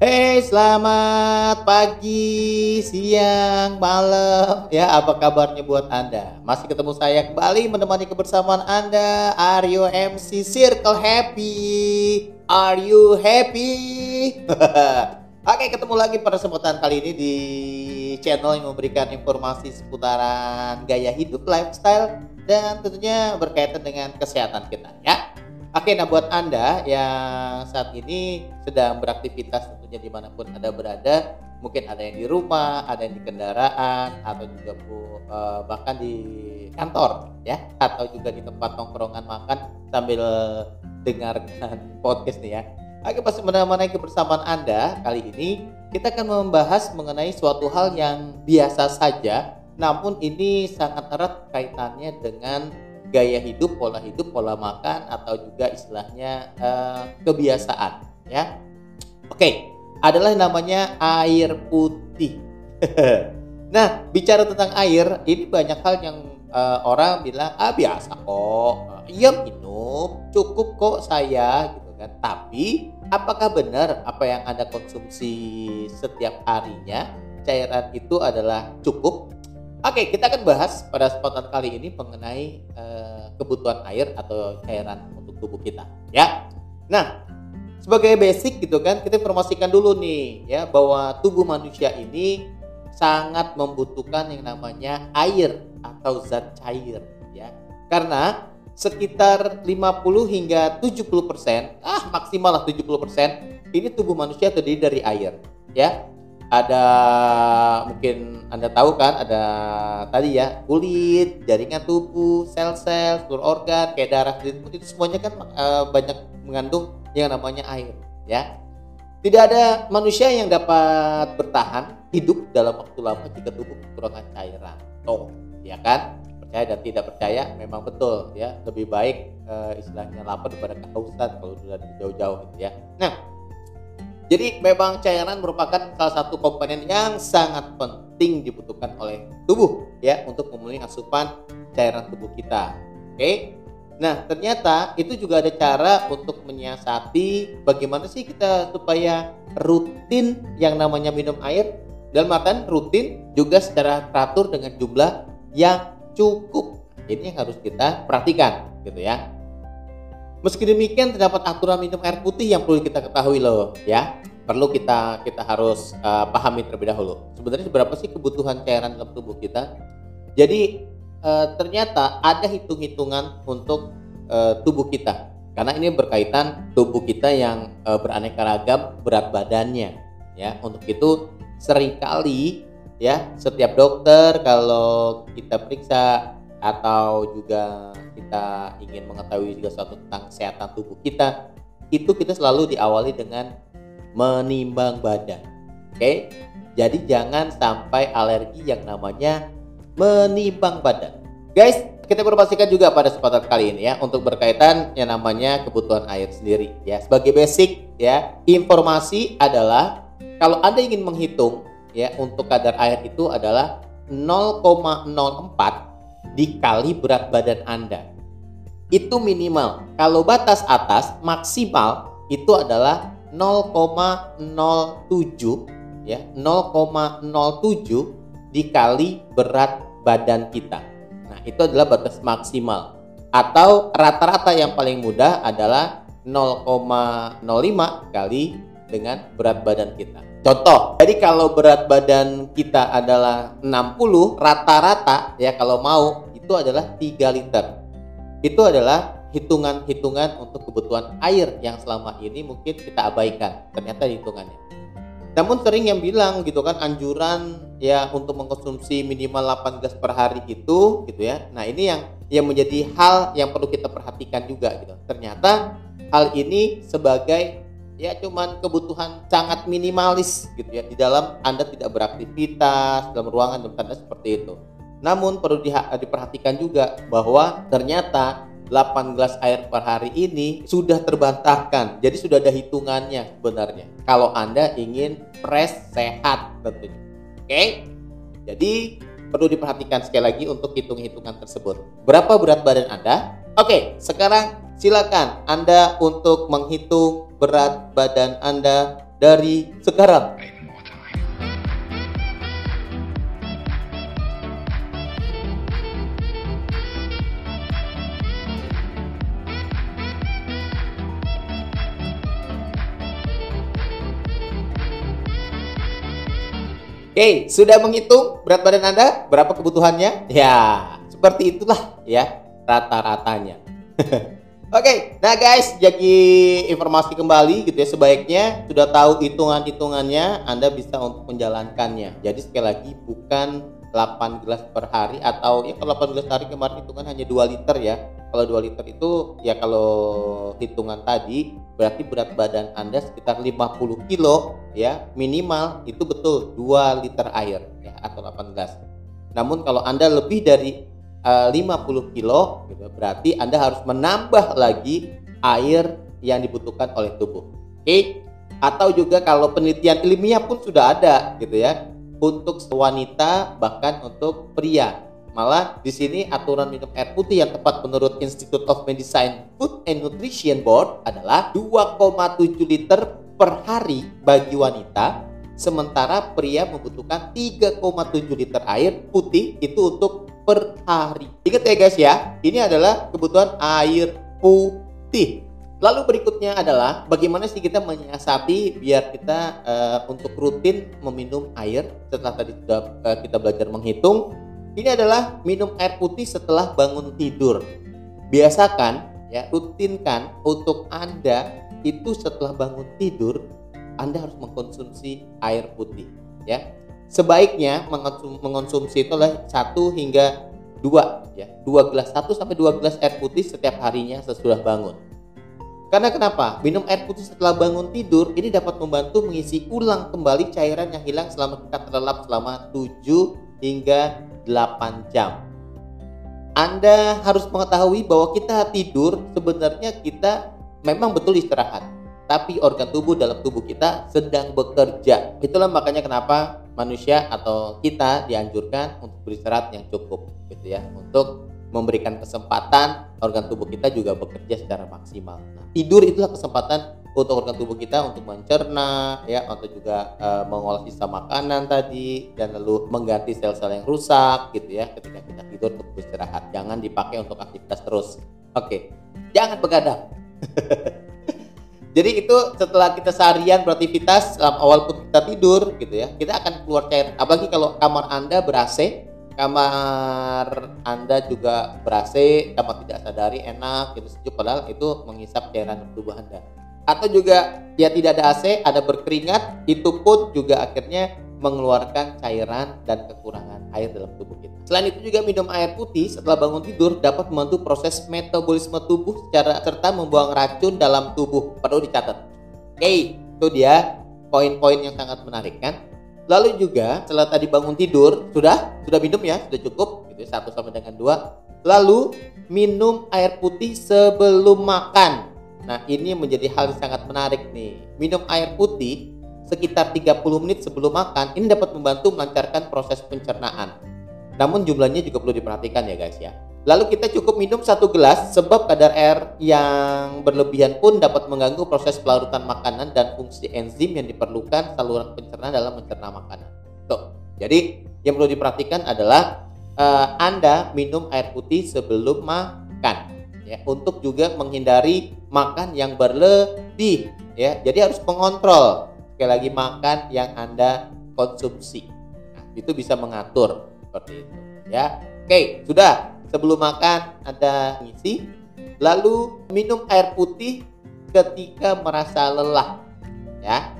Hey, selamat pagi, siang, malam. Ya, apa kabarnya buat Anda? Masih ketemu saya kembali menemani kebersamaan Anda. Are you MC Circle Happy? Are you happy? Oke, ketemu lagi pada kesempatan kali ini di channel yang memberikan informasi seputaran gaya hidup, lifestyle, dan tentunya berkaitan dengan kesehatan kita ya. Oke, nah buat Anda yang saat ini sedang beraktivitas tentunya di mana pun Anda berada, mungkin ada yang di rumah, ada yang di kendaraan, atau juga bu, uh, bahkan di kantor ya, atau juga di tempat nongkrongan makan sambil dengarkan podcast nih ya. Oke, pas menemani kebersamaan Anda kali ini kita akan membahas mengenai suatu hal yang biasa saja, namun ini sangat erat kaitannya dengan gaya hidup, pola hidup, pola makan atau juga istilahnya uh, kebiasaan ya. Oke, adalah namanya air putih. nah, bicara tentang air, ini banyak hal yang uh, orang bilang ah biasa kok. Iya minum, cukup kok saya gitu kan. Tapi apakah benar apa yang Anda konsumsi setiap harinya cairan itu adalah cukup Oke, kita akan bahas pada kesempatan kali ini mengenai uh, kebutuhan air atau cairan untuk tubuh kita, ya. Nah, sebagai basic gitu kan, kita informasikan dulu nih ya bahwa tubuh manusia ini sangat membutuhkan yang namanya air atau zat cair, ya. Karena sekitar 50 hingga 70 persen, ah maksimal lah 70 persen, ini tubuh manusia terdiri dari air, ya ada mungkin Anda tahu kan ada tadi ya kulit, jaringan tubuh, sel-sel, seluruh organ, kayak darah, itu semuanya kan e, banyak mengandung yang namanya air ya. Tidak ada manusia yang dapat bertahan hidup dalam waktu lama jika tubuh kekurangan cairan. Tuh, ya kan? Percaya dan tidak percaya memang betul ya. Lebih baik e, istilahnya lapar daripada kehausan kalau sudah jauh-jauh gitu ya. Nah, jadi memang cairan merupakan salah satu komponen yang sangat penting dibutuhkan oleh tubuh ya untuk memenuhi asupan cairan tubuh kita. Oke. Nah, ternyata itu juga ada cara untuk menyiasati bagaimana sih kita supaya rutin yang namanya minum air dalam artian rutin juga secara teratur dengan jumlah yang cukup. Ini yang harus kita perhatikan gitu ya. Meski demikian terdapat aturan minum air putih yang perlu kita ketahui loh ya. Perlu kita kita harus uh, pahami terlebih dahulu. Sebenarnya berapa sih kebutuhan cairan dalam tubuh kita? Jadi uh, ternyata ada hitung-hitungan untuk uh, tubuh kita. Karena ini berkaitan tubuh kita yang uh, beraneka ragam berat badannya ya. Untuk itu sering kali ya setiap dokter kalau kita periksa atau juga kita ingin mengetahui juga suatu tentang kesehatan tubuh kita itu kita selalu diawali dengan menimbang badan oke okay? jadi jangan sampai alergi yang namanya menimbang badan guys kita informasikan juga pada kesempatan kali ini ya untuk berkaitan yang namanya kebutuhan air sendiri ya sebagai basic ya informasi adalah kalau anda ingin menghitung ya untuk kadar air itu adalah 0,04 dikali berat badan Anda. Itu minimal. Kalau batas atas maksimal itu adalah 0,07 ya, 0,07 dikali berat badan kita. Nah, itu adalah batas maksimal. Atau rata-rata yang paling mudah adalah 0,05 kali dengan berat badan kita. Contoh, jadi kalau berat badan kita adalah 60, rata-rata ya kalau mau itu adalah 3 liter. Itu adalah hitungan-hitungan untuk kebutuhan air yang selama ini mungkin kita abaikan. Ternyata hitungannya. Namun sering yang bilang gitu kan anjuran ya untuk mengkonsumsi minimal 8 gelas per hari itu gitu ya. Nah, ini yang yang menjadi hal yang perlu kita perhatikan juga gitu. Ternyata hal ini sebagai ya cuman kebutuhan sangat minimalis gitu ya di dalam Anda tidak beraktivitas dalam ruangan dalam tanda seperti itu. Namun perlu di, diperhatikan juga bahwa ternyata 8 gelas air per hari ini sudah terbantahkan. Jadi sudah ada hitungannya sebenarnya. Kalau Anda ingin fresh sehat tentunya. Oke? Jadi perlu diperhatikan sekali lagi untuk hitung-hitungan tersebut. Berapa berat badan Anda? Oke, sekarang silakan Anda untuk menghitung berat badan Anda dari sekarang. Oke, sudah menghitung berat badan Anda? Berapa kebutuhannya? Ya, seperti itulah ya rata-ratanya. Oke, nah guys, jadi informasi kembali gitu ya sebaiknya sudah tahu hitungan-hitungannya Anda bisa untuk menjalankannya. Jadi sekali lagi bukan 8 gelas per hari atau ya kalau 8 gelas hari kemarin hitungan hanya 2 liter ya. Kalau 2 liter itu ya kalau hitungan tadi berarti berat badan Anda sekitar 50 kilo ya minimal itu betul 2 liter air ya atau 8 gelas. Namun kalau Anda lebih dari uh, 50 kilo gitu, berarti Anda harus menambah lagi air yang dibutuhkan oleh tubuh. Oke? Okay? Atau juga kalau penelitian ilmiah pun sudah ada gitu ya untuk wanita bahkan untuk pria. Malah di sini aturan minum air putih yang tepat menurut Institute of Medicine Food and Nutrition Board adalah 2,7 liter per hari bagi wanita sementara pria membutuhkan 3,7 liter air putih itu untuk per hari. Ingat ya guys ya, ini adalah kebutuhan air putih. Lalu berikutnya adalah bagaimana sih kita menyiasati biar kita uh, untuk rutin meminum air setelah tadi sudah uh, kita belajar menghitung. Ini adalah minum air putih setelah bangun tidur. Biasakan ya, rutinkan untuk Anda itu setelah bangun tidur Anda harus mengkonsumsi air putih ya. Sebaiknya mengonsum, mengonsumsi itu adalah 1 hingga 2 ya, 2 gelas 1 sampai 2 gelas air putih setiap harinya sesudah bangun. Karena kenapa? Minum air putih setelah bangun tidur ini dapat membantu mengisi ulang kembali cairan yang hilang selama kita terlelap selama 7 hingga 8 jam. Anda harus mengetahui bahwa kita tidur sebenarnya kita memang betul istirahat, tapi organ tubuh dalam tubuh kita sedang bekerja. Itulah makanya kenapa manusia atau kita dianjurkan untuk beristirahat yang cukup gitu ya, untuk memberikan kesempatan organ tubuh kita juga bekerja secara maksimal. Nah, tidur itulah kesempatan untuk organ tubuh kita untuk mencerna ya untuk juga e, mengolah sisa makanan tadi dan lalu mengganti sel-sel yang rusak gitu ya ketika kita tidur untuk beristirahat. Jangan dipakai untuk aktivitas terus. Oke. Jangan begadang. Jadi itu setelah kita seharian beraktivitas awal pun kita tidur gitu ya, kita akan keluar cairan. Apalagi kalau kamar Anda ber AC, kamar Anda juga ber-AC, tidak sadari enak gitu sejuk padahal itu menghisap cairan tubuh Anda. Atau juga ya tidak ada AC, ada berkeringat, itu pun juga akhirnya mengeluarkan cairan dan kekurangan air dalam tubuh kita. Selain itu juga minum air putih setelah bangun tidur dapat membantu proses metabolisme tubuh secara serta membuang racun dalam tubuh. Perlu dicatat. Oke, itu dia poin-poin yang sangat menarik kan? Lalu juga setelah tadi bangun tidur sudah sudah minum ya sudah cukup gitu satu sama dengan dua. Lalu minum air putih sebelum makan. Nah ini menjadi hal yang sangat menarik nih. Minum air putih sekitar 30 menit sebelum makan ini dapat membantu melancarkan proses pencernaan. Namun jumlahnya juga perlu diperhatikan ya guys ya. Lalu kita cukup minum satu gelas sebab kadar air yang berlebihan pun dapat mengganggu proses pelarutan makanan dan fungsi enzim yang diperlukan saluran pencernaan dalam mencerna makanan. Tuh. Jadi yang perlu diperhatikan adalah uh, Anda minum air putih sebelum makan ya untuk juga menghindari makan yang berlebih ya. Jadi harus mengontrol sekali lagi makan yang Anda konsumsi. Nah, itu bisa mengatur seperti itu ya. Oke, sudah sebelum makan ada ngisi, lalu minum air putih ketika merasa lelah, ya.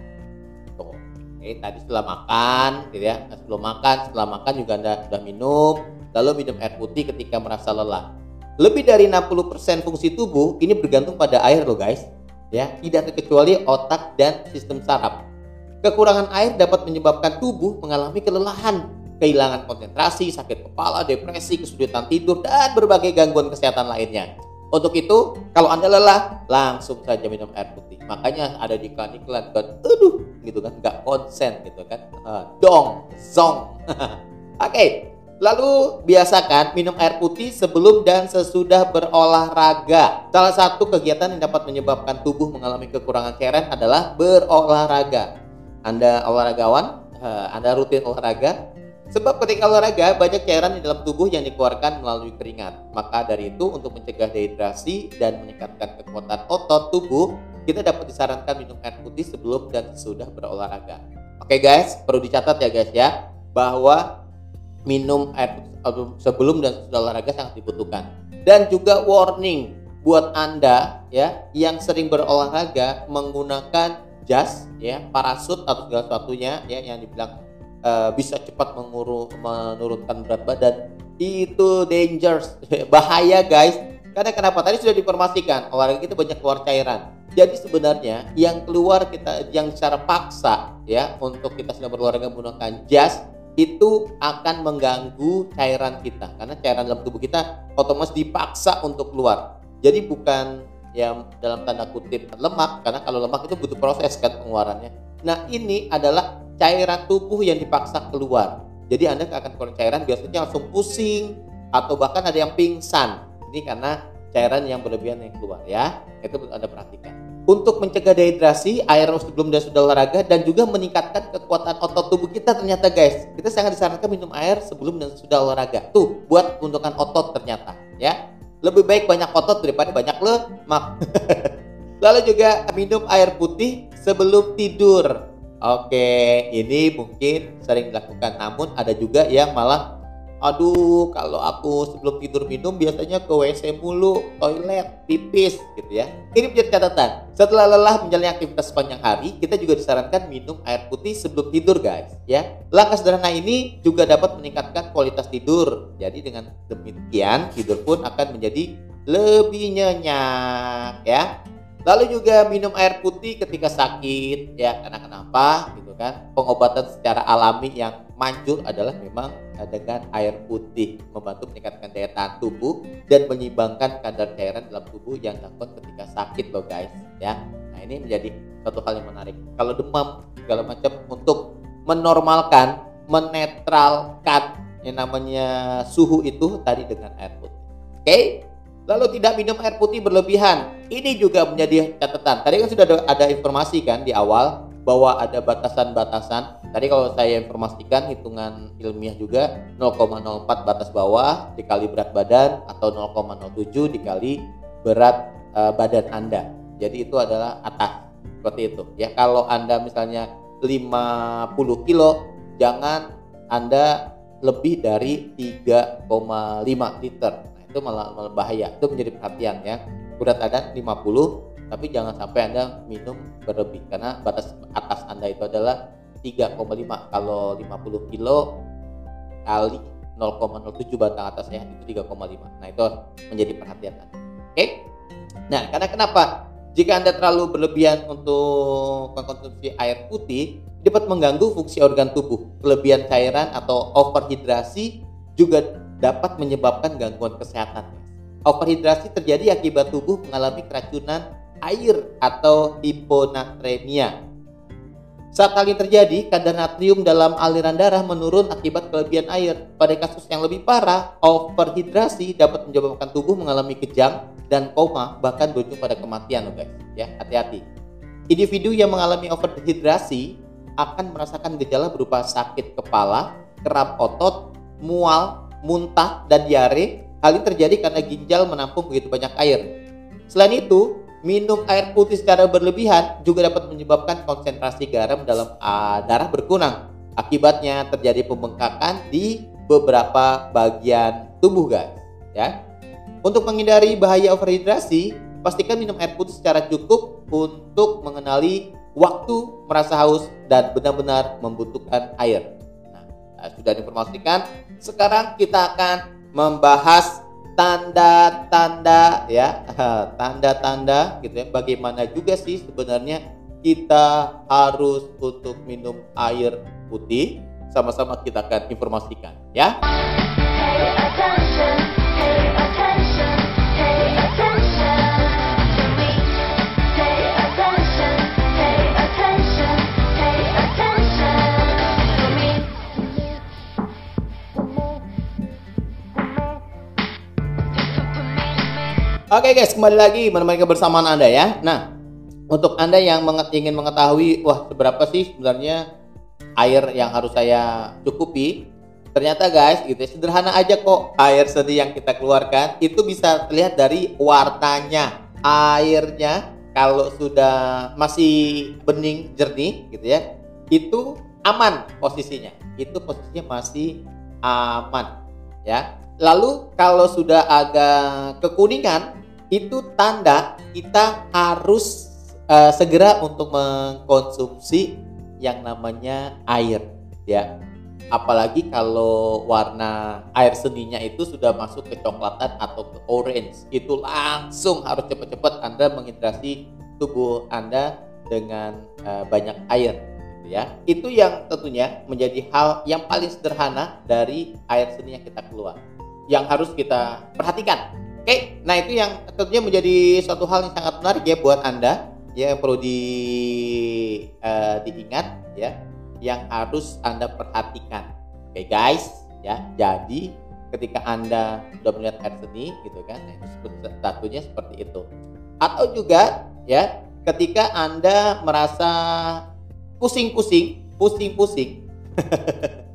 Tuh. Oke, tadi setelah makan, gitu ya. Nah, sebelum makan, setelah makan juga anda sudah minum, lalu minum air putih ketika merasa lelah. Lebih dari 60% fungsi tubuh ini bergantung pada air loh guys. Ya, tidak terkecuali otak dan sistem saraf. Kekurangan air dapat menyebabkan tubuh mengalami kelelahan kehilangan konsentrasi, sakit kepala, depresi, kesulitan tidur, dan berbagai gangguan kesehatan lainnya. Untuk itu, kalau Anda lelah, langsung saja minum air putih. Makanya ada di iklan-iklan kan, aduh, gitu kan, nggak konsen gitu kan. Uh, dong, zong. Oke. Lalu biasakan minum air putih sebelum dan sesudah berolahraga. Salah satu kegiatan yang dapat menyebabkan tubuh mengalami kekurangan cairan adalah berolahraga. Anda olahragawan, Anda rutin olahraga, Sebab ketika olahraga banyak cairan di dalam tubuh yang dikeluarkan melalui keringat. Maka dari itu untuk mencegah dehidrasi dan meningkatkan kekuatan otot tubuh, kita dapat disarankan minum air putih sebelum dan sesudah berolahraga. Oke guys, perlu dicatat ya guys ya bahwa minum air putih sebelum dan sesudah olahraga sangat dibutuhkan. Dan juga warning buat Anda ya yang sering berolahraga menggunakan jas ya, parasut atau segala sesuatunya ya yang dibilang uh, bisa cepat menguru, menurunkan berat badan. Itu dangerous. Bahaya guys. Karena kenapa? Tadi sudah diinformasikan olahraga kita banyak keluar cairan. Jadi sebenarnya yang keluar kita yang secara paksa ya untuk kita sedang berolahraga menggunakan jas itu akan mengganggu cairan kita. Karena cairan dalam tubuh kita otomatis dipaksa untuk keluar. Jadi bukan yang dalam tanda kutip lemak karena kalau lemak itu butuh proses kan pengeluarannya. Nah ini adalah cairan tubuh yang dipaksa keluar. Jadi Anda akan keluar cairan biasanya langsung pusing atau bahkan ada yang pingsan. Ini karena cairan yang berlebihan yang keluar ya. Itu Anda perhatikan. Untuk mencegah dehidrasi, air sebelum dan sudah olahraga dan juga meningkatkan kekuatan otot tubuh kita ternyata guys. Kita sangat disarankan minum air sebelum dan sudah olahraga. Tuh, buat pembentukan otot ternyata ya. Lebih baik banyak otot daripada banyak lemak. Lalu juga minum air putih sebelum tidur. Oke, ini mungkin sering dilakukan. Namun ada juga yang malah aduh kalau aku sebelum tidur minum biasanya ke WC mulu, toilet, pipis gitu ya. Ini menjadi catatan. Setelah lelah menjalani aktivitas sepanjang hari, kita juga disarankan minum air putih sebelum tidur guys ya. Langkah sederhana ini juga dapat meningkatkan kualitas tidur. Jadi dengan demikian tidur pun akan menjadi lebih nyenyak ya. Lalu juga minum air putih ketika sakit, ya karena kenapa gitu kan? Pengobatan secara alami yang manjur adalah memang dengan air putih membantu meningkatkan daya tahan tubuh dan menyeimbangkan kadar cairan dalam tubuh yang dapat ketika sakit loh guys ya. Nah ini menjadi satu hal yang menarik. Kalau demam segala macam untuk menormalkan, menetralkan yang namanya suhu itu tadi dengan air putih. Oke? Okay? Lalu tidak minum air putih berlebihan. Ini juga menjadi catatan. Tadi kan sudah ada, informasi kan di awal bahwa ada batasan-batasan. Tadi kalau saya informasikan hitungan ilmiah juga 0,04 batas bawah dikali berat badan atau 0,07 dikali berat uh, badan Anda. Jadi itu adalah atas seperti itu. Ya kalau Anda misalnya 50 kilo jangan Anda lebih dari 3,5 liter itu malah, malah bahaya. Itu menjadi perhatian ya. Berat anda 50 tapi jangan sampai anda minum berlebih karena batas atas anda itu adalah 3,5 kalau 50 kilo kali 0,07 batang atasnya itu 3,5 nah itu menjadi perhatian oke? Okay? nah karena kenapa? Jika anda terlalu berlebihan untuk mengkonsumsi air putih dapat mengganggu fungsi organ tubuh. Kelebihan cairan atau overhidrasi juga dapat menyebabkan gangguan kesehatan. Overhidrasi terjadi akibat tubuh mengalami keracunan air atau hiponatremia. Saat hal ini terjadi, kadar natrium dalam aliran darah menurun akibat kelebihan air. Pada kasus yang lebih parah, overhidrasi dapat menyebabkan tubuh mengalami kejang dan koma, bahkan berujung pada kematian, guys. Ya, hati-hati. Individu yang mengalami overhidrasi akan merasakan gejala berupa sakit kepala, kerap otot, mual, muntah, dan diare. Hal ini terjadi karena ginjal menampung begitu banyak air. Selain itu, minum air putih secara berlebihan juga dapat menyebabkan konsentrasi garam dalam uh, darah berkurang. Akibatnya terjadi pembengkakan di beberapa bagian tubuh, guys. Ya. Untuk menghindari bahaya overhidrasi, pastikan minum air putih secara cukup untuk mengenali waktu merasa haus dan benar-benar membutuhkan air. Nah, sudah diinformasikan. Sekarang kita akan membahas tanda-tanda ya, tanda-tanda gitu ya. Bagaimana juga sih sebenarnya kita harus untuk minum air putih. Sama-sama kita akan informasikan ya. Oke guys, kembali lagi menemani kebersamaan Anda ya. Nah, untuk Anda yang ingin mengetahui, wah seberapa sih sebenarnya air yang harus saya cukupi? Ternyata guys, gitu ya, sederhana aja kok air seni yang kita keluarkan itu bisa terlihat dari warnanya. Airnya kalau sudah masih bening jernih gitu ya, itu aman posisinya. Itu posisinya masih aman ya. Lalu kalau sudah agak kekuningan itu tanda kita harus uh, segera untuk mengkonsumsi yang namanya air ya. Apalagi kalau warna air seninya itu sudah masuk ke coklatan atau ke orange itu langsung harus cepat-cepat Anda menghidrasi tubuh Anda dengan uh, banyak air gitu ya. Itu yang tentunya menjadi hal yang paling sederhana dari air seni yang kita keluar yang harus kita perhatikan Oke, nah itu yang tentunya menjadi suatu hal yang sangat menarik ya buat anda ya yang perlu di uh, diingat ya yang harus anda perhatikan. Oke guys, ya jadi ketika anda sudah melihat air seni gitu kan, nah, satunya seperti itu. Atau juga ya ketika anda merasa pusing-pusing, pusing-pusing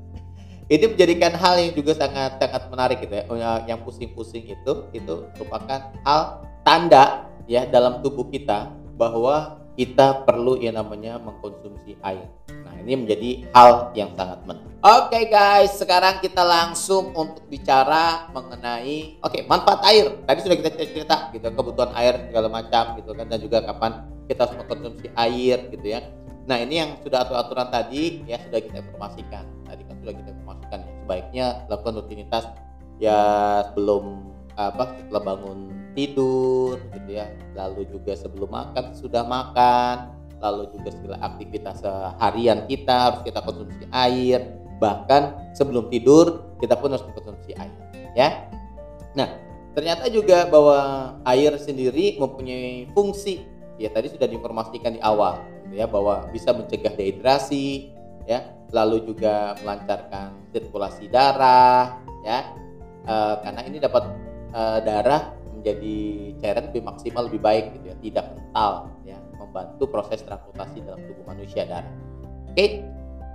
ini menjadikan hal yang juga sangat sangat menarik gitu ya oh, ya, yang pusing-pusing itu itu merupakan hal tanda ya dalam tubuh kita bahwa kita perlu yang namanya mengkonsumsi air. Nah, ini menjadi hal yang sangat penting. Oke okay guys, sekarang kita langsung untuk bicara mengenai oke, okay, manfaat air. Tadi sudah kita cerita gitu, kebutuhan air segala macam gitu kan dan juga kapan kita harus mengkonsumsi air gitu ya. Nah, ini yang sudah aturan tadi ya sudah kita informasikan. Tadi kan sudah kita sebaiknya lakukan rutinitas ya sebelum apa setelah bangun tidur gitu ya. Lalu juga sebelum makan sudah makan, lalu juga segala aktivitas seharian kita harus kita konsumsi air. Bahkan sebelum tidur kita pun harus konsumsi air, ya. Nah, ternyata juga bahwa air sendiri mempunyai fungsi ya tadi sudah diinformasikan di awal gitu ya bahwa bisa mencegah dehidrasi ya lalu juga melancarkan sirkulasi darah ya. E, karena ini dapat e, darah menjadi cairan lebih maksimal lebih baik gitu ya tidak kental ya membantu proses transportasi dalam tubuh manusia darah. Oke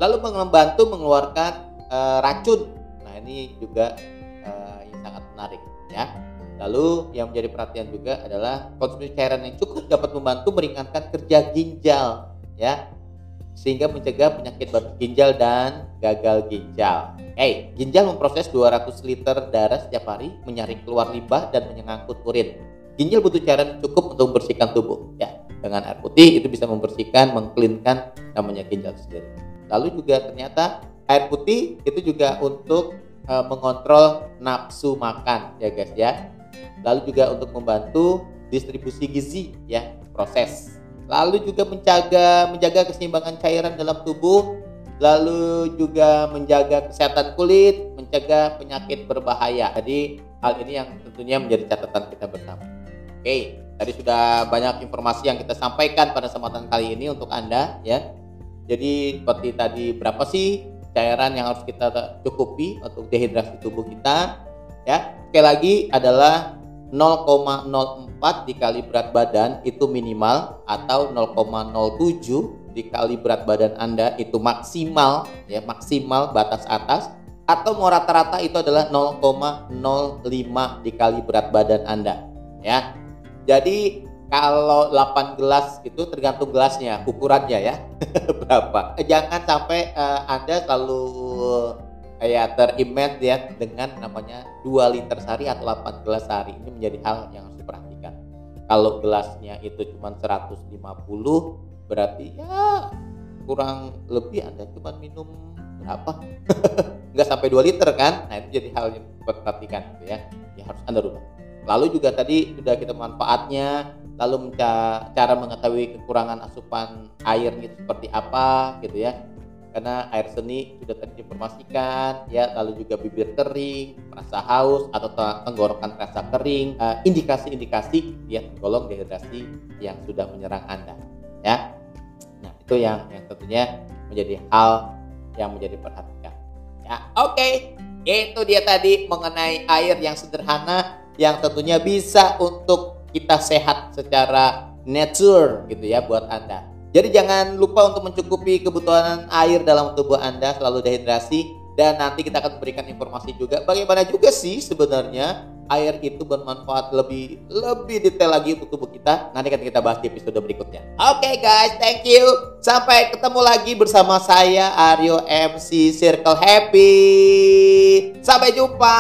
lalu membantu mengeluarkan e, racun. Nah ini juga e, yang sangat menarik ya. Lalu yang menjadi perhatian juga adalah konsumsi cairan yang cukup dapat membantu meringankan kerja ginjal ya sehingga mencegah penyakit batu ginjal dan gagal ginjal. Hey, ginjal memproses 200 liter darah setiap hari, menyaring keluar limbah dan menyangkut urin. Ginjal butuh cairan cukup untuk membersihkan tubuh. Ya, dengan air putih itu bisa membersihkan, mengklinkan namanya ginjal sendiri. Lalu juga ternyata air putih itu juga untuk uh, mengontrol nafsu makan ya guys ya lalu juga untuk membantu distribusi gizi ya proses lalu juga menjaga menjaga keseimbangan cairan dalam tubuh. Lalu juga menjaga kesehatan kulit mencegah penyakit berbahaya. Jadi hal ini yang tentunya menjadi catatan kita bersama. Oke tadi sudah banyak informasi yang kita sampaikan pada kesempatan kali ini untuk anda ya. Jadi seperti tadi berapa sih cairan yang harus kita cukupi untuk dehidrasi tubuh kita ya? Sekali lagi adalah 0,04 dikali berat badan itu minimal atau 0,07 dikali berat badan Anda itu maksimal ya maksimal batas atas atau mau rata-rata itu adalah 0,05 dikali berat badan Anda ya. Jadi kalau 8 gelas itu tergantung gelasnya, ukurannya ya. berapa. Jangan sampai uh, Anda selalu kayak terimage ya dengan namanya 2 liter sehari atau 8 gelas sehari ini menjadi hal yang harus kalau gelasnya itu cuma 150 berarti ya kurang lebih anda cuma minum berapa? Nggak sampai 2 liter kan? Nah itu jadi hal yang diperhatikan gitu ya. Ya harus anda rubah. Lalu juga tadi sudah kita manfaatnya lalu cara mengetahui kekurangan asupan airnya seperti apa gitu ya karena air seni sudah tadi diinformasikan ya lalu juga bibir kering merasa haus atau tenggorokan terasa kering uh, indikasi-indikasi ya golong dehidrasi yang sudah menyerang anda ya nah itu yang yang tentunya menjadi hal yang menjadi perhatian ya oke okay. itu dia tadi mengenai air yang sederhana yang tentunya bisa untuk kita sehat secara nature gitu ya buat Anda. Jadi jangan lupa untuk mencukupi kebutuhan air dalam tubuh Anda selalu dehidrasi dan nanti kita akan berikan informasi juga bagaimana juga sih sebenarnya air itu bermanfaat lebih lebih detail lagi untuk tubuh kita. Nanti akan kita bahas di episode berikutnya. Oke okay guys, thank you. Sampai ketemu lagi bersama saya Aryo MC Circle Happy. Sampai jumpa.